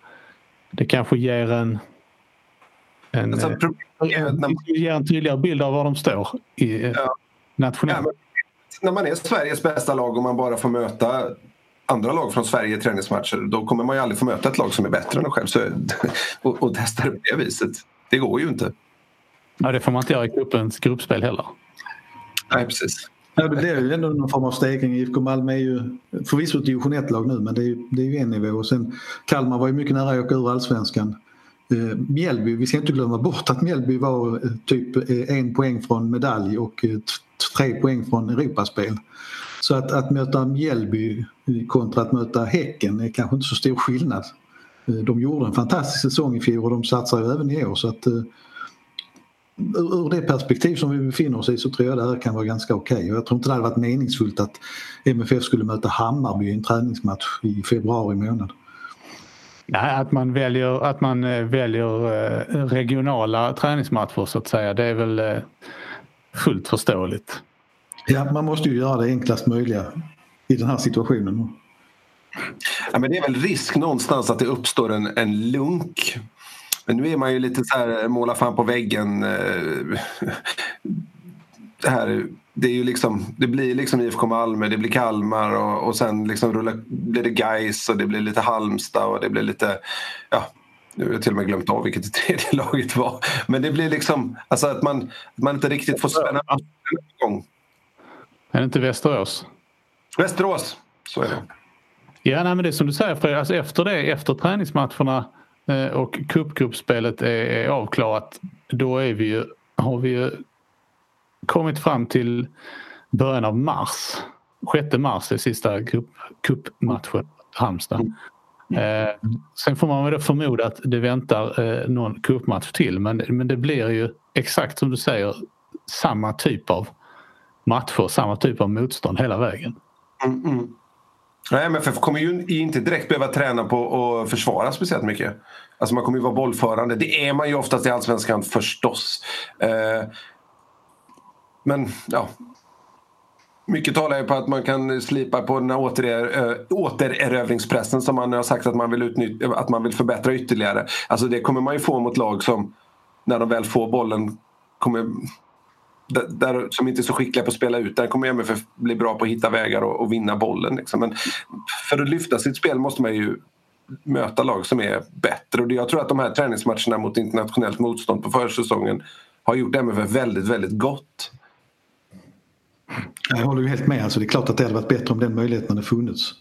E: det kanske ger en, en, alltså, eh, ger en tydligare bild av var de står i, ja. nationellt. Ja,
G: när man är Sveriges bästa lag och man bara får möta andra lag från Sverige i träningsmatcher då kommer man ju aldrig få möta ett lag som är bättre än en själv. Så, och, och testa det på det viset. Det går ju inte.
E: Ja, det får man inte göra i gruppens gruppspel heller.
G: Nej, precis.
F: Ja, det blir ju ändå någon form av stegring. IFK Malmö är ju förvisso ett division 1-lag nu men det är, ju, det är ju en nivå. Och sen Kalmar var ju mycket nära att åka ur allsvenskan. Eh, Mjällby, vi ska inte glömma bort att Mjällby var eh, typ eh, en poäng från medalj och tre poäng från Europaspel. Så att, att möta Mjällby kontra att möta Häcken är kanske inte så stor skillnad. Eh, de gjorde en fantastisk säsong i fjol och de satsar ju även i år så att eh, ur det perspektiv som vi befinner oss i så tror jag det här kan vara ganska okej. Okay. jag tror inte det hade varit meningsfullt att MFF skulle möta Hammarby i en träningsmatch i februari månad.
E: Nej, att man väljer, att man eh, väljer regionala träningsmatcher så att säga det är väl fullt förståeligt.
F: Ja, man måste ju göra det enklast möjliga i den här situationen.
G: Ja, men det är väl risk någonstans att det uppstår en, en lunk. Men nu är man ju lite så här måla fan på väggen. Eh, här det, är ju liksom, det blir liksom IFK Malmö, det blir Kalmar och, och sen liksom rullar, blir det Gais och det blir lite Halmstad och det blir lite... Ja, nu har jag till och med glömt av vilket det tredje laget var. Men det blir liksom alltså att man, att man inte riktigt får spänna igång.
E: Är det inte Västerås?
G: Västerås, så är det.
E: Ja, nej, men det är som du säger Fredrik, alltså efter det, efter träningsmatcherna eh, och cupgruppspelet är, är avklarat, då är vi ju, har vi ju kommit fram till början av mars. 6 mars är sista cupmatchen Halmstad. Eh, sen får man väl förmoda att det väntar eh, någon cupmatch till men, men det blir ju exakt som du säger samma typ av matcher, samma typ av motstånd hela vägen.
G: Mm, mm. Nej, MFF kommer ju inte direkt behöva träna på att försvara speciellt mycket. Alltså man kommer ju vara bollförande. Det är man ju oftast i Allsvenskan förstås. Eh, men ja, mycket talar ju på att man kan slipa på den här återer, äh, återerövringspressen som man har sagt att man, vill utnyttja, att man vill förbättra ytterligare. Alltså det kommer man ju få mot lag som när de väl får bollen kommer, där, som inte är så skickliga på att spela ut. Där kommer MFF bli bra på att hitta vägar och, och vinna bollen. Liksom. Men för att lyfta sitt spel måste man ju möta lag som är bättre. Och jag tror att de här träningsmatcherna mot internationellt motstånd på försäsongen har gjort MFF väldigt, väldigt gott.
F: Jag håller ju helt med. Alltså det är klart att det hade varit bättre om den möjligheten hade funnits.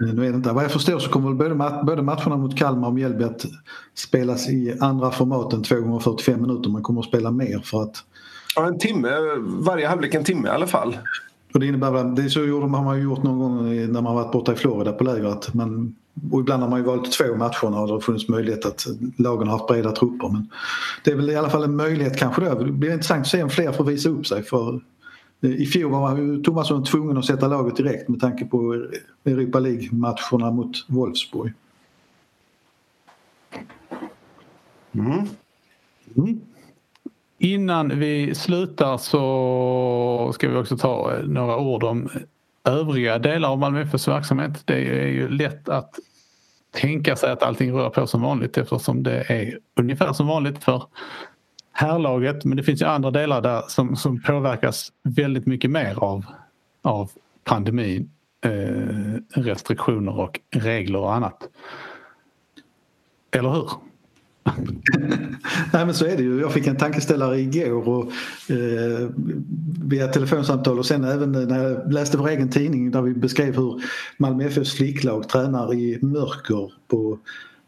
F: Mm. Nu är det inte. Vad jag förstår så kommer både, både matcherna mot Kalmar och Mjällby att spelas i andra format än 2 gånger 45 minuter. Man kommer att spela mer för att...
G: Ja, en timme. Varje halvlek en timme i alla fall.
F: Och det innebär det är så har man ju gjort någon gång när man varit borta i Florida på läger. Att man, och ibland har man ju valt två matcher när det har funnits möjlighet att lagen har haft breda trupper. Men det är väl i alla fall en möjlighet kanske då. Det blir intressant att se om fler får visa upp sig. För i fjol var Tomasson tvungen att sätta laget direkt med tanke på Europa League-matcherna mot Wolfsburg.
E: Mm. Mm. Innan vi slutar så ska vi också ta eh, några ord om övriga delar av Malmö FFs verksamhet. Det är ju lätt att tänka sig att allting rör på som vanligt eftersom det är ungefär som vanligt för herrlaget men det finns ju andra delar där som, som påverkas väldigt mycket mer av, av pandemin, eh, restriktioner och regler och annat. Eller hur?
F: Nej men så är det ju. Jag fick en tankeställare igår och, eh, via telefonsamtal och sen även när jag läste vår egen tidning där vi beskrev hur Malmö FFs flicklag tränar i mörker på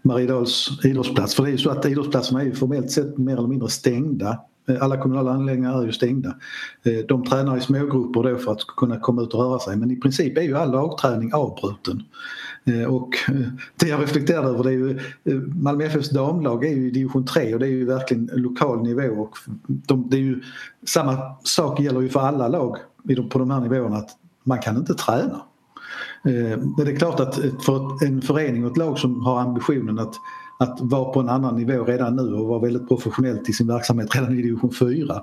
F: Mariedals idrottsplats. För det är ju så att idrottsplatserna är ju formellt sett mer eller mindre stängda. Eh, alla kommunala anläggningar är ju stängda. Eh, de tränar i smågrupper då för att kunna komma ut och röra sig men i princip är ju all lagträning avbruten. Eh, och det jag reflekterade över det är ju Malmö FFs damlag är ju i division 3 och det är ju verkligen lokal nivå och de, det är ju samma sak gäller ju för alla lag på de här nivåerna att man kan inte träna. Men det är klart att för en förening och ett lag som har ambitionen att, att vara på en annan nivå redan nu och vara väldigt professionellt i sin verksamhet redan i division 4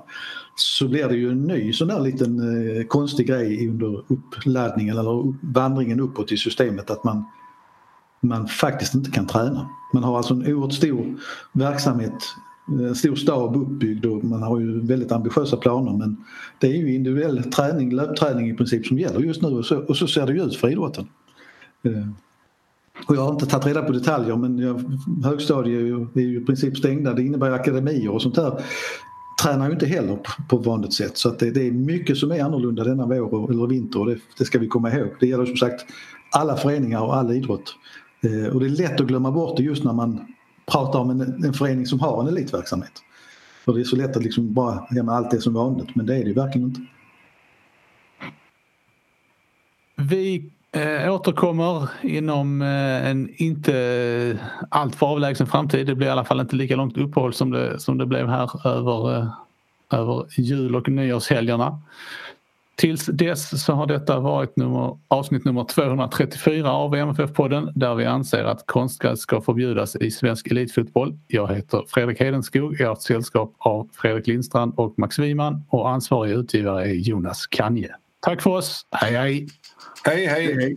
F: så blir det ju en ny sån där liten eh, konstig grej under uppladdningen eller vandringen uppåt i systemet att man, man faktiskt inte kan träna. Man har alltså en oerhört stor verksamhet eh, en stor stab uppbyggd och man har ju väldigt ambitiösa planer men det är ju individuell träning, löpträning i princip som gäller just nu och så, och så ser det ju ut för idrotten. Eh, och jag har inte tagit reda på detaljer men jag, högstadiet är ju, är ju i princip stängda. Det innebär akademier och sånt där tränar ju inte heller på, på vanligt sätt så att det, det, är mycket som är annorlunda denna vår eller vinter och det, det ska vi komma ihåg. Det gäller som sagt alla föreningar och all idrott. Eh, och det är lätt att glömma bort det just när man pratar om en, en förening som har en elitverksamhet. För det är så lätt att liksom bara, ja men allt är som vanligt men det är det ju verkligen inte.
E: Vi eh, återkommer inom eh, en inte alltför avlägsen framtid. Det blir i alla fall inte lika långt uppehåll som det, som det blev här över, eh, över jul och nyårshelgerna. Tills dess så har detta varit nummer, avsnitt nummer 234 av MFF-podden där vi anser att konstgräs ska förbjudas i svensk elitfotboll. Jag heter Fredrik Hedenskog, jag har ett sällskap av Fredrik Lindstrand och Max Wiman och ansvarig utgivare är Jonas Kanje. Tack för oss, hej hej!
G: Hej hej! hej,